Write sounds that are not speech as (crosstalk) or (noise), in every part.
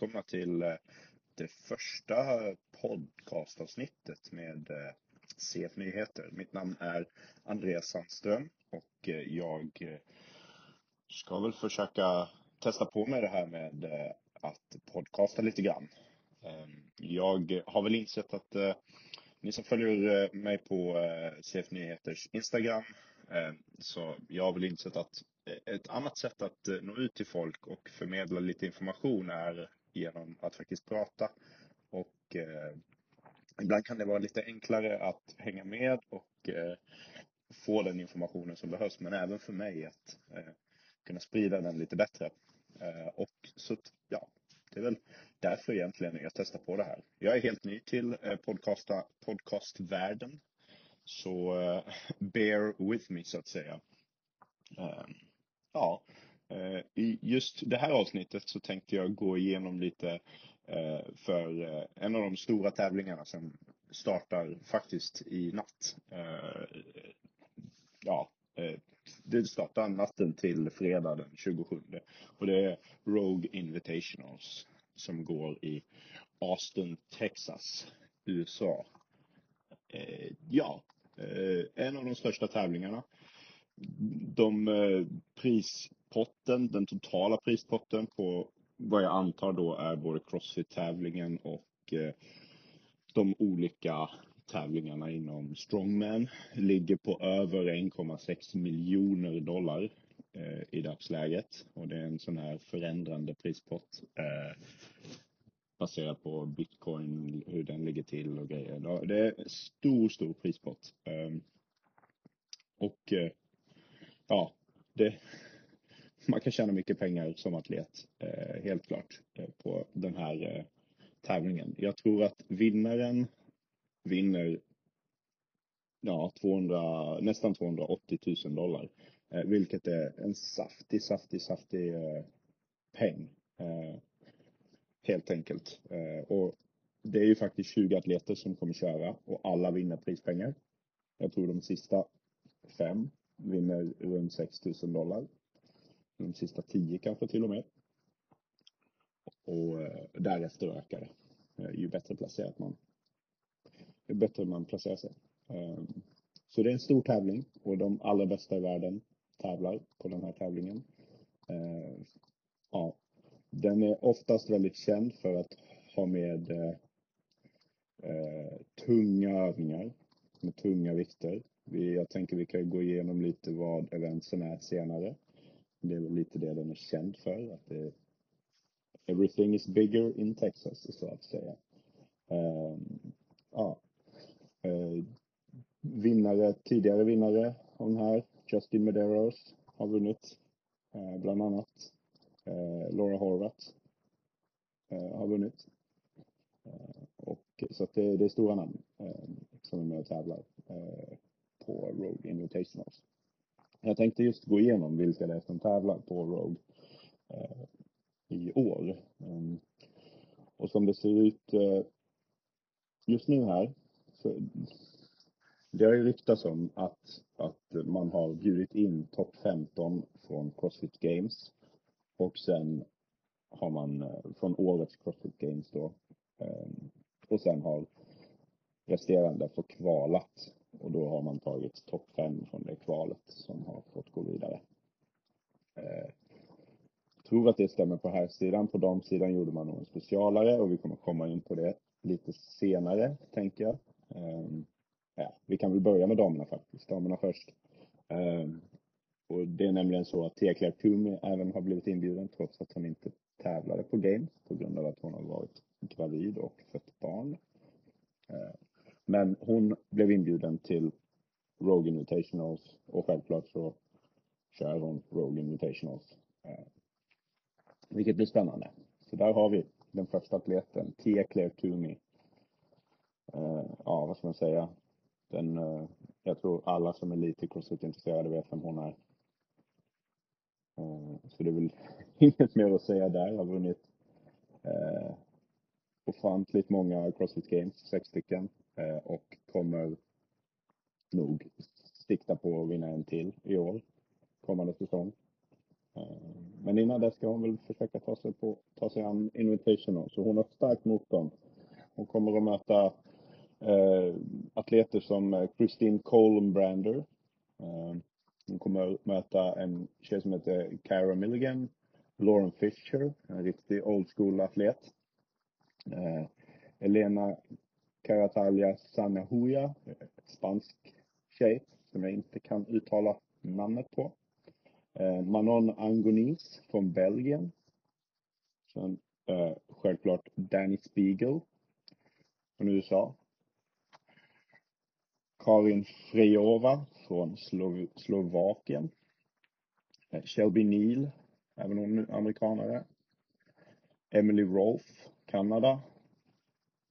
välkomna till eh, det första podcastavsnittet med eh, CF Nyheter. Mitt namn är Andreas Sandström och eh, jag ska väl försöka testa på mig det här med att podcasta lite grann. Ehm, jag har väl insett att ni som följer mig på CF Nyheters Instagram, så jag har väl insett att ett annat sätt att nå ut till folk och förmedla lite information är genom att faktiskt prata. Och eh, ibland kan det vara lite enklare att hänga med och eh, få den informationen som behövs, men även för mig att eh, kunna sprida den lite bättre. Eh, och så, ja, det är väl därför egentligen jag testar på det här. Jag är helt ny till eh, podcasta, podcastvärlden, så eh, bear with me så att säga. Eh, ja, Eh, I just det här avsnittet så tänkte jag gå igenom lite eh, för eh, en av de stora tävlingarna som startar faktiskt i natt. Ja, det startar natten till fredag den 27 och det är Rogue Invitationals som går i Austin, Texas, USA. Ja, en av de största tävlingarna. De eh, prispotten, den totala prispotten på vad jag antar då är både Crossfit-tävlingen och eh, de olika tävlingarna inom Strongman ligger på över 1,6 miljoner dollar eh, i dagsläget. Och det är en sån här förändrande prispott baserat på bitcoin, hur den ligger till och grejer. Det är en stor, stor prispott. Ehm, och ja, det, man kan tjäna mycket pengar som atlet, eh, helt klart, eh, på den här eh, tävlingen. Jag tror att vinnaren vinner ja, 200, nästan 280 000 dollar. Eh, vilket är en saftig, saftig, saftig eh, peng. Eh, helt enkelt. och det är ju faktiskt 20 atleter som kommer köra och alla vinner prispengar. Jag tror de sista fem vinner runt 6 000 dollar de sista tio kanske till och med. Och eh, därefter ökar det. Eh, ju bättre placerat man, ju bättre man placerar sig. Ehm, så det är en stor tävling och de allra bästa i världen tävlar på den här tävlingen. Ehm, ja, den är oftast väldigt känd för att ha med eh, tunga övningar med tunga vikter jag tänker vi kan gå igenom lite vad eventsen är senare. Det är väl lite det den är känd för. Att det, everything is bigger in Texas, så att säga. Um, ja. Uh, vinnare, tidigare vinnare av den här, Justin Medeiros, har vunnit. Uh, bland annat. Uh, Laura Horvath eh, har vunnit. och, så att det, det är stora namn som är med och tävlar på Rogue Invitationals. Jag tänkte just gå igenom vilka det är som tävlar på Rogue eh, i år. Um, och som det ser ut eh, just nu här, så det har ju ryktats om att, att man har bjudit in topp 15 från Crossfit Games och sen har man eh, från årets Crossfit Games då ehm, och sen har resterande fått kvalat och då har man tagit topp fem från det kvalet som har fått gå vidare. Eh, tror att det stämmer på här sidan. På damsidan gjorde man nog en specialare och vi kommer komma in på det lite senare, tänker jag. Eh, ja, vi kan väl börja med damerna faktiskt. Damerna först. Eh, och det är nämligen så att Tia Claire även har blivit inbjuden trots att hon inte tävlade på Games på grund av att hon har varit gravid och fött barn. Ehm, men hon blev inbjuden till Rogue Invitationals och självklart så kör hon Rogue Invitationals. Eh, vilket blir spännande. Så där har vi den första atleten, Tia Claire Toomey. Eh, ja, vad ska man säga? Den, eh, jag tror alla som är lite crossfit-intresserade vet vem hon är. Eh, så det är väl (laughs) inget mer att säga där. Har vunnit eh, ofantligt många Crossfit Games, sex stycken. Eh, och kommer nog sikta på att vinna en till i år, kommande säsong. Eh, men innan dess ska hon väl försöka ta sig, på, ta sig an Invitational, så hon har starkt motstånd. Hon kommer att möta eh, atleter som eh, Christine Colenbrander. Eh, hon kommer att möta en tjej som heter Kyra Milligan, Lauren Fischer, en riktig old school atlet. Eh, Elena Caratalia Sanahuya, spansk tjej som jag inte kan uttala namnet på. Eh, Manon Angonis från Belgien. Sen eh, självklart Danny Spiegel från USA. Karin Frejova från Slov Slovakien. Eh, Shelby Neal, även hon amerikanare. Emily Rolfe, Kanada.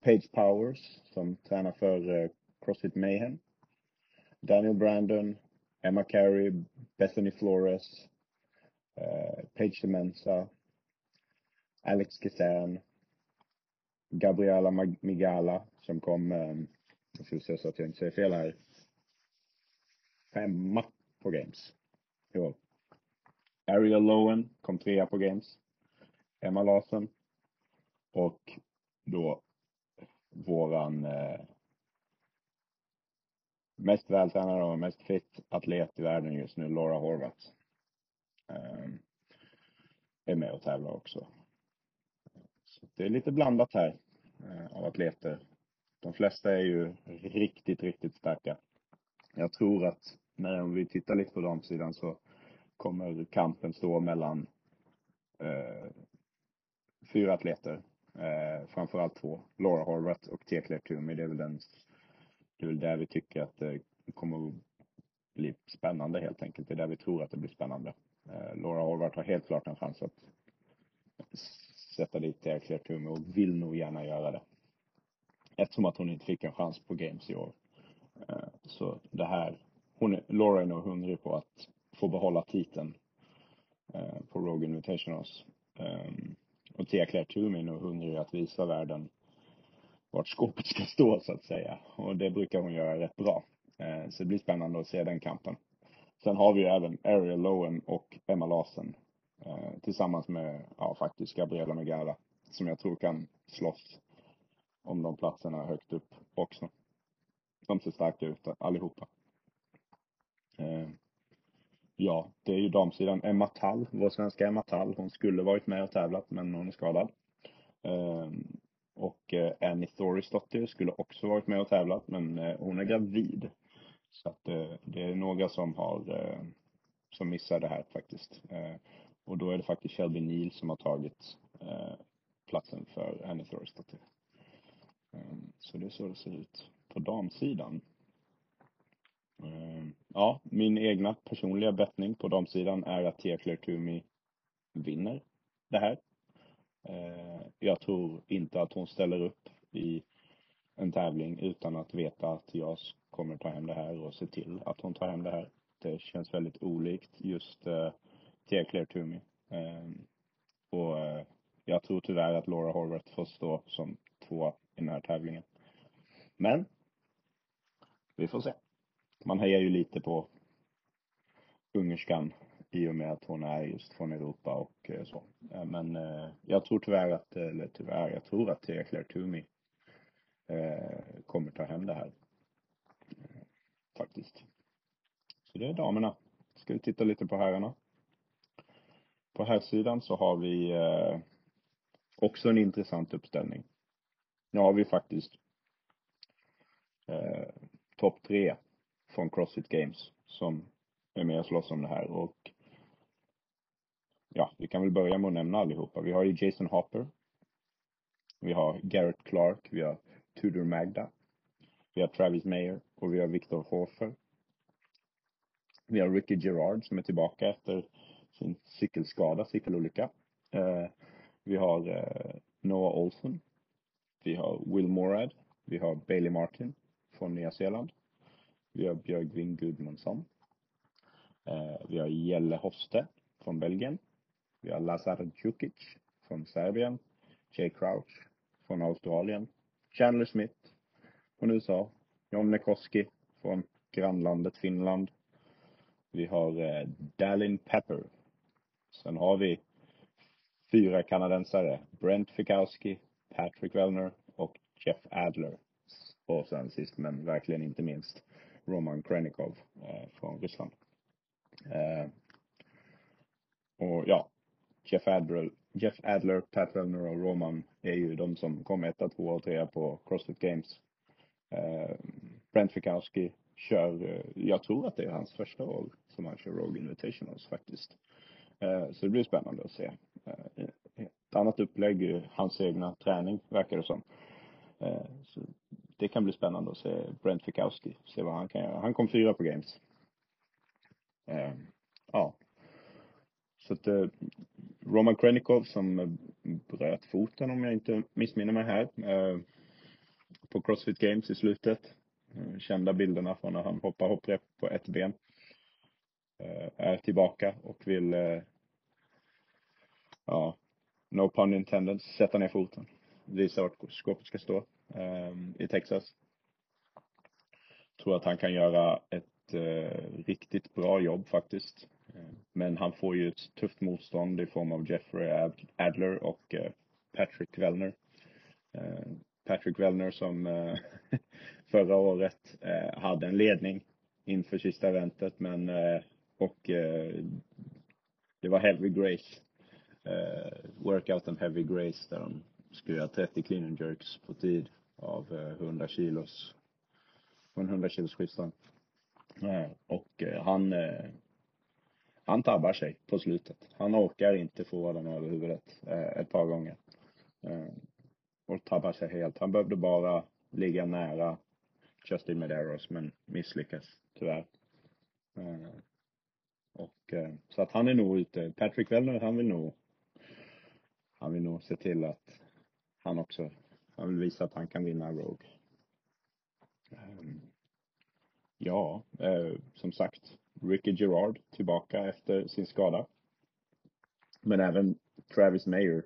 Page Powers, som tränar för eh, Crossfit Mayhem. Daniel Brandon, Emma Carey, Bethany Flores, eh, Paige Demensa, Alex Kazan, Gabriella Migala som kom, eh, jag ska se så att jag inte säger fel här, femma på Games i år. Ariel Lowen kom trea på Games. Emma Larsson. Och då våran eh, mest vältränade och mest fit atlet i världen just nu, Laura Horvath. Eh, är med och tävlar också. Så det är lite blandat här eh, av atleter. De flesta är ju riktigt, riktigt starka. Jag tror att när vi tittar lite på damsidan så kommer kampen stå mellan eh, fyra atleter. Eh, framförallt två. Laura Horvath och Tekle Tumi. Det är väl den, det är väl där vi tycker att det kommer att bli spännande helt enkelt. Det är där vi tror att det blir spännande. Eh, Laura Horvath har helt klart en chans att sätta dit Tekle Tumi och vill nog gärna göra det. Eftersom att hon inte fick en chans på Games i år. Eh, så det här, hon är, Laura är nog hungrig på att få behålla titeln eh, på Rogue Invitationals. Um, och Tia Tumin och är nog hungrig att visa världen vart skåpet ska stå så att säga. Och det brukar hon göra rätt bra. Eh, så det blir spännande att se den kampen. Sen har vi ju även Ariel Lowen och Emma Larsen. Eh, tillsammans med, ja faktiskt, Gabriella Megara. Som jag tror kan slåss om de platserna högt upp också. De ser starka ut allihopa. Eh, Ja, det är ju damsidan. Emma Tall, vår svenska Emma Tall. Hon skulle varit med och tävlat, men hon är skadad. Ehm, och eh, Annie Thorisdottir skulle också varit med och tävlat, men eh, hon är gravid. Så att eh, det är några som har, eh, som missar det här faktiskt. Ehm, och då är det faktiskt Shelby Neal som har tagit platsen för Annie Thorisdottir. dotter. Ehm, så det är så det ser ut på damsidan. Ehm, ja, min egna personliga bettning på damsidan är att Tia Claire Toomey vinner det här. Ehm, jag tror inte att hon ställer upp i en tävling utan att veta att jag kommer ta hem det här och se till att hon tar hem det här. Det känns väldigt olikt just eh, uh, Tia Claire Toomey. Um, och uh, jag tror tyvärr att Laura Horvath får stå som två i den här tävlingen. Men vi får se man hejar ju lite på ungerskan i och med att hon är just från Europa och eh, så. Eh, men eh, jag tror tyvärr att, eller tyvärr, jag tror att Tia Claire Toomey kommer ta hem det här. Faktiskt. Så det är damerna. Ska vi titta lite på herrarna. På här sidan så har vi också en intressant uppställning. Nu har vi faktiskt eh, topp tre från Crossfit Games som är med och slåss om det här och ja, vi kan väl börja med att nämna allihopa. Vi har ju Jason Hopper. Vi har Garrett Clark, vi har Tudor Magda. Vi har Travis Mayer och vi har Victor Hofer. Vi har Ricky Gerard som är tillbaka efter sin cykelskada, cykelolycka. Eh, vi har eh, Noah Olsen. Vi har Will Morad. Vi har Bailey Martin från Nya Zeeland. Vi har Björgvin Gudmundsson. Eh, vi har Jelle Hoste från Belgien. Vi har Lazar Djukic från Serbien. Jay Crouch från Australien. Chandler Smith från USA. John Nekoski från grannlandet Finland. Vi har Dallin Dalin Pepper. Sen har vi fyra kanadensare. Brent Fikowski, Patrick Wellner och Jeff Adler. Och sen sist men verkligen inte minst Roman Krenikov eh, från Ryssland. Eh, och ja, Jeff Adler, Jeff Adler, Pat Wellner och Roman är ju de som kom etta, tvåa och trea på Crossfit Games. Eh, Brent Fikowski kör, eh, jag tror att det är hans första år som han kör Rogue Invitationals faktiskt. Eh, så det blir spännande att se. Eh, ett annat upplägg, eh, hans egna träning verkar det som. Eh, så det kan bli spännande att se Brent Fikowski, se vad han kan göra. Han kom fyra på Games. Ehm, ja. Så att eh, Roman Krenikov som eh, bröt foten om jag inte missminner mig här eh, på Crossfit Games i slutet. Kända bilderna från när han hoppar hopprep på ett ben. Är tillbaka och vill ja, no pun intended, sätta ner foten. Visa vart skåpet ska stå ehm, i Texas. Tror att han kan göra ett eh, riktigt bra jobb faktiskt. Ehm, men han får ju ett tufft motstånd i form av Jeffrey Adler och eh, Patrick Wellner. Ehm, Patrick Wellner som eh, (laughs) förra året hade en ledning inför sista eventet men och det var heavy grace eh, workouten Heavy Grace där de skulle göra 30 clean and jerks på tid av eh, 100 kilos, på en 100 kilos skivstång. Eh, och eh, han, han tabbar sig på slutet. Han orkar inte få den över huvudet ett par gånger. Och tabbar sig helt. Han behövde bara ligga nära Justin Medeiros men misslyckas tyvärr. Och så att han är nog ute. Patrick Wellner, han vill nog han vill nog se till att han också, han vill visa att han kan vinna Rogue. Ehm, ja, eh, som sagt, Ricky Gerard tillbaka efter sin skada. Men även Travis Mayer,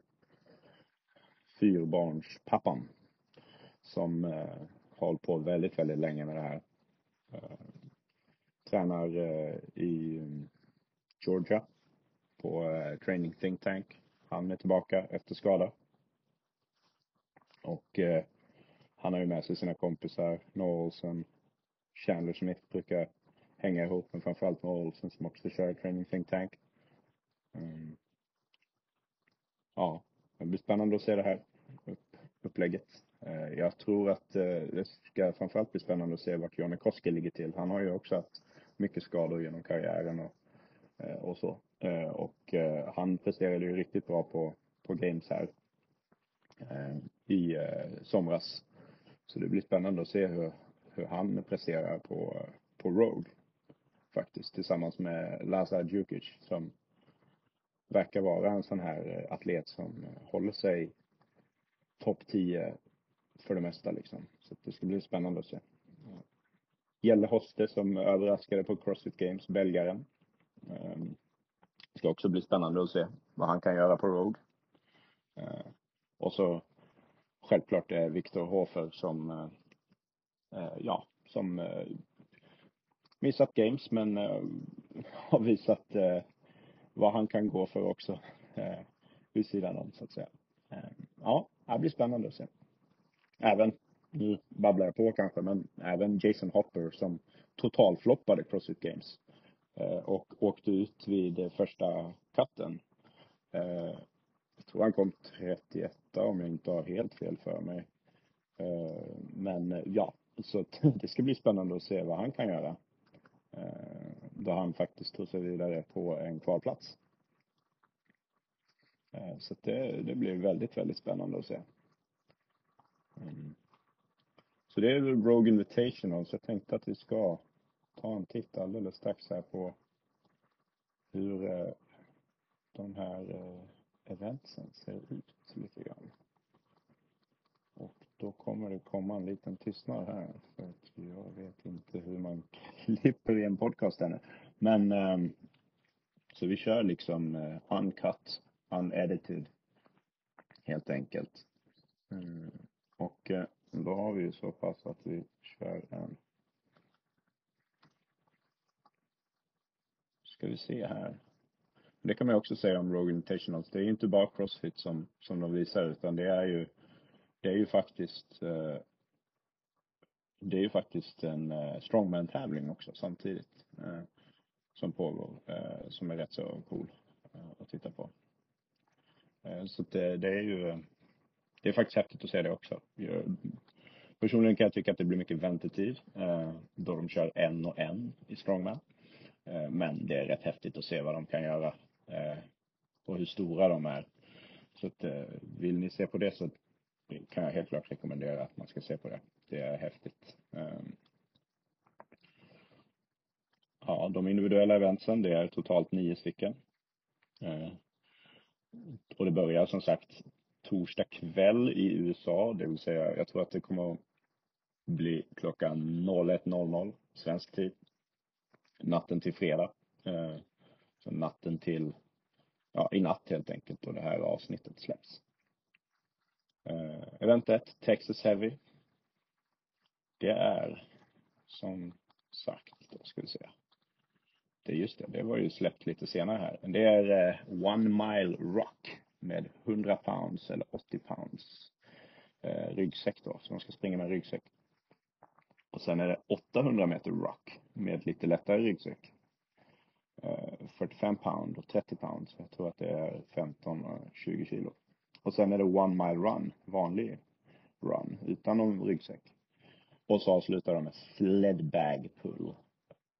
fyrbarnspappan, som eh, hållit på väldigt, väldigt länge med det här. Eh, tränar eh, i mm, Georgia på eh, Training Think Tank han är tillbaka efter skada. Och eh, han har ju med sig sina kompisar, Noah Olsen, Chandler Smith brukar hänga ihop, men framförallt Noah Olsen som också kör Training Think Tank. Mm. Ja, det blir spännande att se det här upplägget. Eh, jag tror att eh, det ska framförallt bli spännande att se vart Johnny Koski ligger till. Han har ju också haft mycket skador genom karriären och, eh, och så. Och han presterade ju riktigt bra på, på Games här Eh, i eh, somras. Så det blir spännande att se hur, hur han presterar på, på Road. Faktiskt tillsammans med Lazar Djukic som verkar vara en sån här eh, atlet som håller sig topp 10 för det mesta liksom. Så det ska bli spännande att se. Jelle Hoste som överraskade på Crossfit Games, belgaren. Det ska också bli spännande att se vad han kan göra på Road. Och så självklart är Viktor Hofer som, eh, ja, som eh, missat games men eh, har visat eh, vad han kan gå för också vid sidan om så att säga. Ja, det blir spännande att se. Även, nu babblar jag på kanske, men även Jason Hopper som totalfloppade Crossfit Games. Eh, och åkte ut vid första katten. Jag tror han kom 31 om jag inte har helt fel för mig. Eh, men eh, ja, så (laughs) det ska bli spännande att se vad han kan göra. Eh, då han faktiskt tog sig vidare på en kvalplats. Så det, det blir väldigt, väldigt spännande att se. Mm. Så det är Rogue Invitational, så jag tänkte att vi ska ta en titt alldeles strax här på hur de här eventsen ser ut lite grann. Och då kommer det komma en liten tystnad här för att jag vet inte hur man (laughs) klipper i en podcast ännu. Men ehm, så vi kör liksom eh, uncut, unedited helt enkelt. Mm. Och eh, då har vi ju så pass att vi kör en ska vi se här det kan man också säga om Rogue Invitationals. Det är ju inte bara Crossfit som, som de visar utan det är ju, det är ju faktiskt eh, det är ju faktiskt en eh, strongman-tävling också samtidigt eh, som pågår, eh, som är rätt så cool eh, att titta på. Eh, så det, det, är ju, det är faktiskt häftigt att se det också. Jag, personligen kan jag tycka att det blir mycket väntetid eh, då de kör en och en i strongman. Eh, men det är rätt häftigt att se vad de kan göra Eh, och hur stora de är. Så att, eh, vill ni se på det så kan jag helt klart rekommendera att man ska se på det. Det är häftigt. Ehm, ja, de individuella eventsen, det är totalt nio stycken. Eh, och det börjar som sagt torsdag kväll i USA, det vill säga jag tror att det kommer att bli klockan 01.00 svensk tid. Natten till fredag. Natten till, ja i natt helt enkelt då det här avsnittet släpps. Eh, event 1, Texas Heavy. Det är som sagt, då ska vi se. Det är just det, det var ju släppt lite senare här. Det är eh, One Mile Rock med 100 pounds eller 80 pounds eh, ryggsäck då, så man ska springa med ryggsäck. Och sen är det 800 meter rock med lite lättare ryggsäck. Eh, 45 pound och 30 pound, så Jag tror att det är 15-20 eh, kilo. Och sen är det One Mile Run, vanlig run, utan någon ryggsäck. Och så avslutar de med Sledbag Pull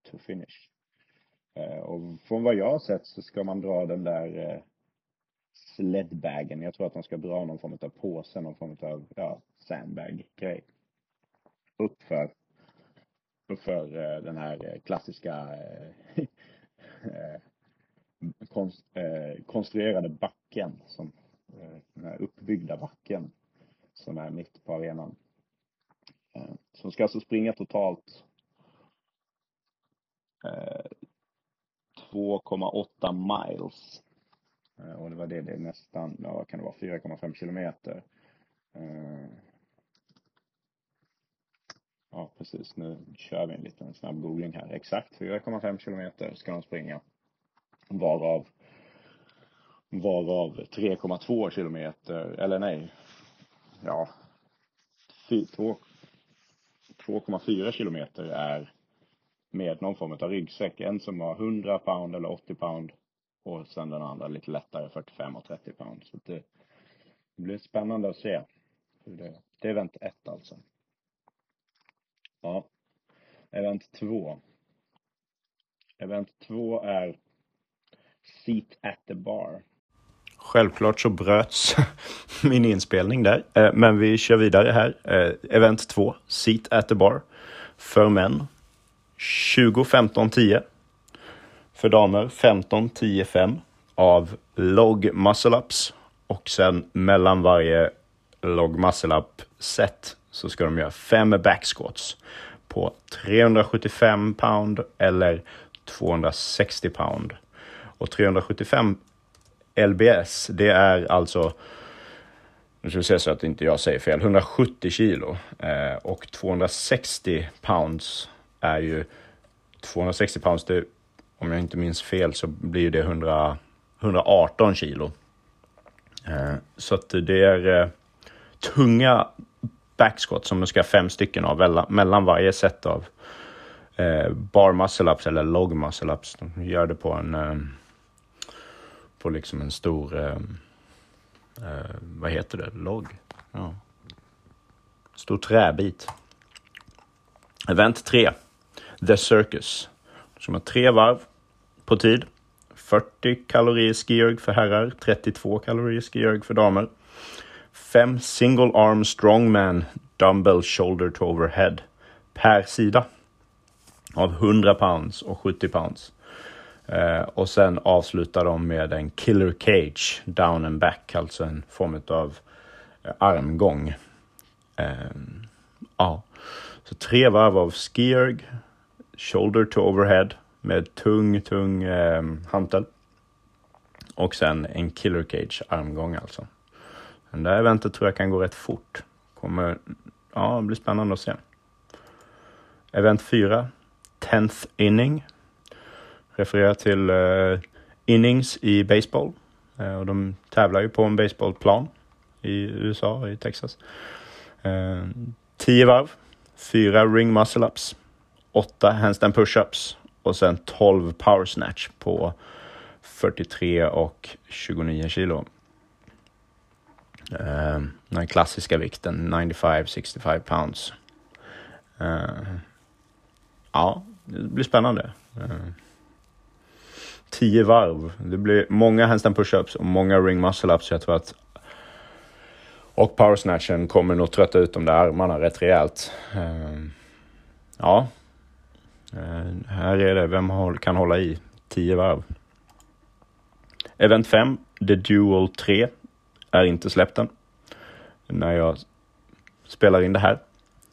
to finish. Eh, och från vad jag har sett så ska man dra den där sledbagen. Jag tror att de ska dra någon form av påse, någon form av ja, sandbag-grej. Uppför, uppför den här klassiska (laughs) Eh, konst, eh, konstruerade backen, som, eh, den här uppbyggda backen som är mitt på arenan. Som ska alltså springa totalt 2,8 miles. Och det var det, det är nästan, ja vad kan det vara, 4,5 kilometer. Ja precis, nu kör vi en liten snabb googling här. Exakt 4,5 kilometer ska de springa. Varav varav 3,2 kilometer, eller nej, ja, 2,4 kilometer är med någon form av ryggsäck. En som har 100 pound eller 80 pound och sen den andra lite lättare 45 och 30 pound. Så det, det blir spännande att se. Det, det är event 1 alltså. Ja. Event 2. Event 2 är Seat at the bar. Självklart så bröts (laughs) min inspelning där, eh, men vi kör vidare här. Eh, event 2, Seat at the bar, för män. 20 15 10. För damer 15 10 5 av log muscle ups och sen mellan varje log muscle up set så ska de göra fem backsquats på 375 pound eller 260 pound. Och 375 LBS, det är alltså, nu ska vi se så att inte jag säger fel, 170 kilo eh, och 260 pounds är ju 260 pounds, det, om jag inte minns fel så blir det 100, 118 kilo. Eh, så att det är eh, tunga Backscot som du ska ha fem stycken av mellan varje set av eh, bar muscle ups eller log muscle ups. De gör det på en eh, på liksom en stor, eh, eh, vad heter det, Log? Ja. Stor träbit. Event 3. The Circus. Som har tre varv på tid. 40 kalorier skierg för herrar, 32 kalorier skierg för damer. Fem single arm strongman dumbbell shoulder to overhead per sida av 100 pounds och 70 pounds. Eh, och sen avslutar de med en killer cage down and back, alltså en form av eh, armgång. Eh, ja, så tre varv av skierg, shoulder to overhead med tung, tung eh, hantel. Och sen en killer cage armgång alltså. Det här eventet tror jag kan gå rätt fort. Kommer, ja, det blir spännande att se. Event 4, 10th inning. Refererar till uh, innings i baseball. Uh, och de tävlar ju på en baseballplan i USA, i Texas. Eh, 10 uh, varv, 4 ring muscle ups, 8 handstand push-ups och sen 12 power snatch på 43 och 29 kilo. Uh, den klassiska vikten, 95-65 pounds. Uh, ja, det blir spännande. Uh, tio varv. Det blir många handstand push-ups och många ring muscle-ups. Jag tror att och power snatchen kommer nog trötta ut de där armarna rätt rejält. Uh, ja, uh, här är det. Vem kan hålla i tio varv? Event 5, The Dual 3, är inte släppt än. När jag spelar in det här.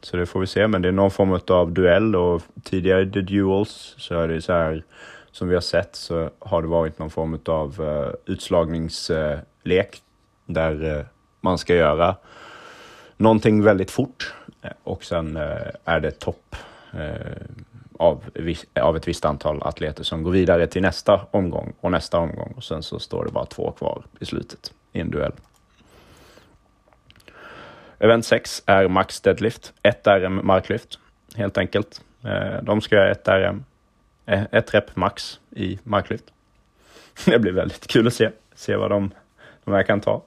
Så det får vi se, men det är någon form av duell och tidigare i The Duels så är det så här som vi har sett så har det varit någon form av uh, utslagningslek där uh, man ska göra någonting väldigt fort och sen uh, är det topp av, av ett visst antal atleter som går vidare till nästa omgång och nästa omgång och sen så står det bara två kvar i slutet i en duell. Event 6 är max deadlift, 1 RM marklyft helt enkelt. Eh, de ska göra 1 RM, 1 rep max i marklyft. (laughs) Det blir väldigt kul att se, se vad de, de här kan ta.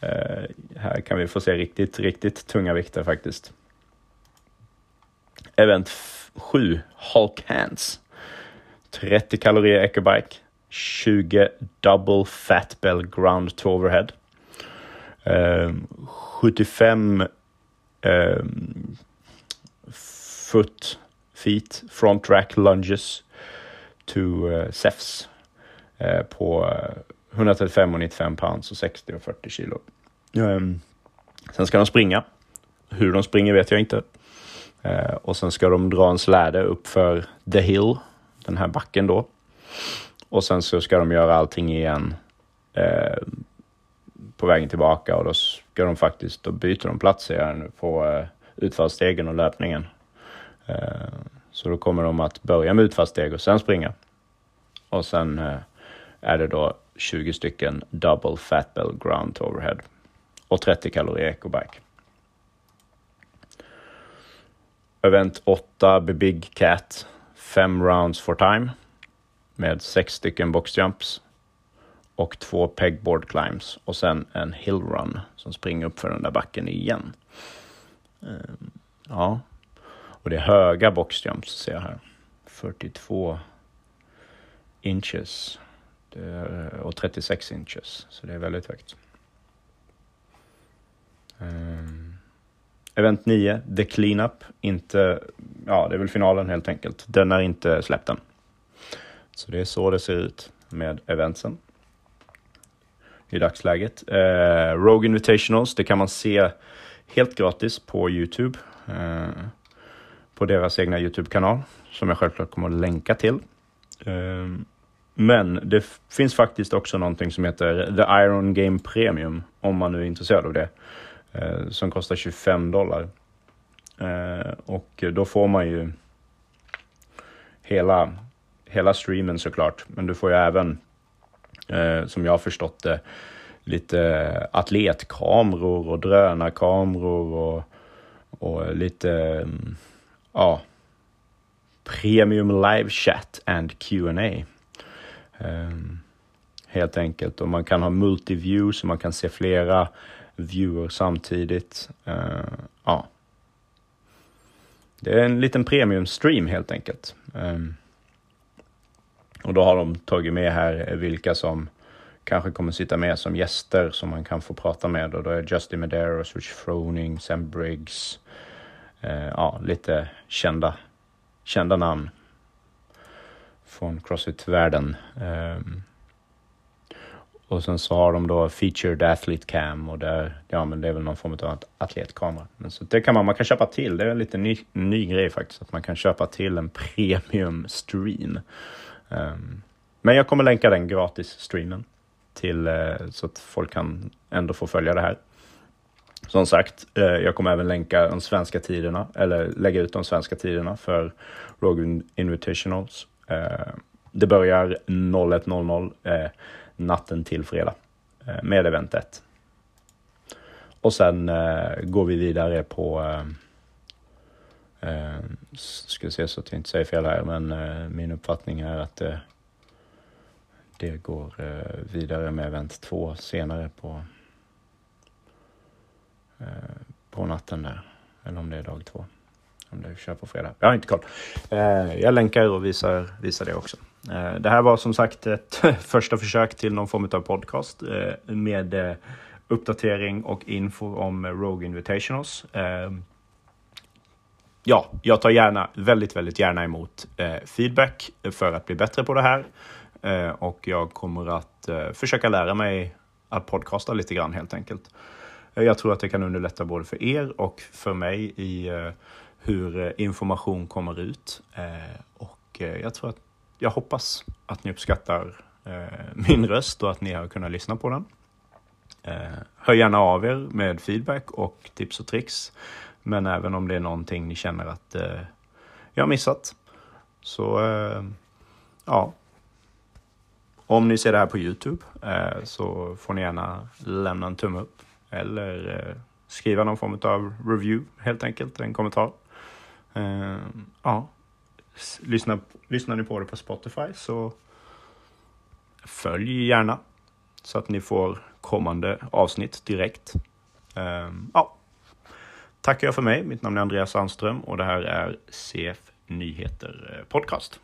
Eh, här kan vi få se riktigt, riktigt tunga vikter faktiskt. Event 7, Hulk Hands. 30 kalorier ecobike, 20 double fat bell ground to overhead. Uh, 75 uh, foot feet front rack lunges to eh, uh, SEFs uh, eh, på eh, 135 och 95 pounds och 60 och 40 kilo. Um, sen ska de springa. Hur de springer vet jag inte. Eh, och sen ska de dra en släde upp för The Hill, den här backen då. Och sen så ska de göra allting igen eh, på vägen tillbaka och då ska de faktiskt, då byter de plats igen på eh, utfallsstegen och löpningen. Eh, så då kommer de att börja med utfallssteg och sen springa. Och sen eh, är det då 20 stycken double fat bell ground to overhead och 30 kalorier ecobike. Event 8 Big Cat, 5 rounds for time med 6 stycken boxjumps och två pegboard climbs och sen en hill run som springer upp för den där backen igen. Eh, ja, och det är höga boxjumps ser jag här. 42 inches och 36 inches, så det är väldigt högt. Ehm. Event 9, The Cleanup, inte, ja det är väl finalen helt enkelt. Den är inte släppt än. Så det är så det ser ut med eventsen i dagsläget. Eh, Rogue Invitationals, det kan man se helt gratis på Youtube. Eh, på deras egna Youtube-kanal som jag självklart kommer att länka till. Eh, men det finns faktiskt också någonting som heter The Iron Game Premium om man nu är intresserad av det. Eh, som kostar 25 dollar. Eh, och då får man ju hela, hela streamen såklart. Men du får ju även eh, som jag har förstått det, lite atletkameror och drönarkameror och, och lite, mm, ja, premium live chat and Q&A. Um, ehm, helt enkelt. Och man kan ha multiview så man kan se flera viewer samtidigt. Uh, ja. Det är en liten premium stream helt enkelt. Um, och då har de tagit med här vilka som kanske kommer sitta med som gäster som man kan få prata med. Och då är Justin Medeiros, Rich Froning, Sam Briggs. Eh, ja, lite kända, kända namn från Crossfit-världen. Eh, och sen så har de då Featured Athlete Cam och där, ja men det är väl någon form av atletkamera. Men så det kan man, man kan köpa till, det är en lite ny, ny grej faktiskt, att man kan köpa till en (laughs) premium stream. Um, men jag kommer länka den gratis streamen till uh, så att folk kan ändå få följa det här. Som sagt, uh, jag kommer även länka de svenska tiderna eller lägga ut de svenska tiderna för Rogue Invitationals. Uh, Det börjar 01.00 natten till fredag eh, med event 1. Och sen eh, går vi vidare på eh, ska se så att jag inte säger fel här, men min uppfattning är att det, det går vidare med event 2 senare på, på natten där. Eller om det är dag två. Om det kör på fredag. Jag har inte koll. Jag länkar och visar, visar det också. Eh, det här var som sagt ett (laughs) första försök till någon form av podcast eh, med eh, uppdatering och info om Rogue Invitationals. Ja, jag tar gärna, väldigt, väldigt gärna emot feedback för att bli bättre på det här. Och jag kommer att försöka lära mig att podcasta lite grann helt enkelt. Jag tror att det kan underlätta både för er och för mig i hur information kommer ut. Och jag tror att, jag hoppas att ni uppskattar eh, min röst och att ni har kunnat lyssna på den. Eh, hör gärna av er med feedback och tips och tricks. Men även om det är någonting ni känner att eh, jag har missat. Så ja, om ni ser det här på Youtube så får ni gärna lämna en tumme upp eller skriva någon form av review helt enkelt, en kommentar. Ja, lyssnar, lyssnar ni på det på Spotify så följ gärna så att ni får kommande avsnitt direkt. Um, ja, tackar jag för mig. Mitt namn är Andreas Sandström och det här är CF Nyheter eh, Podcast.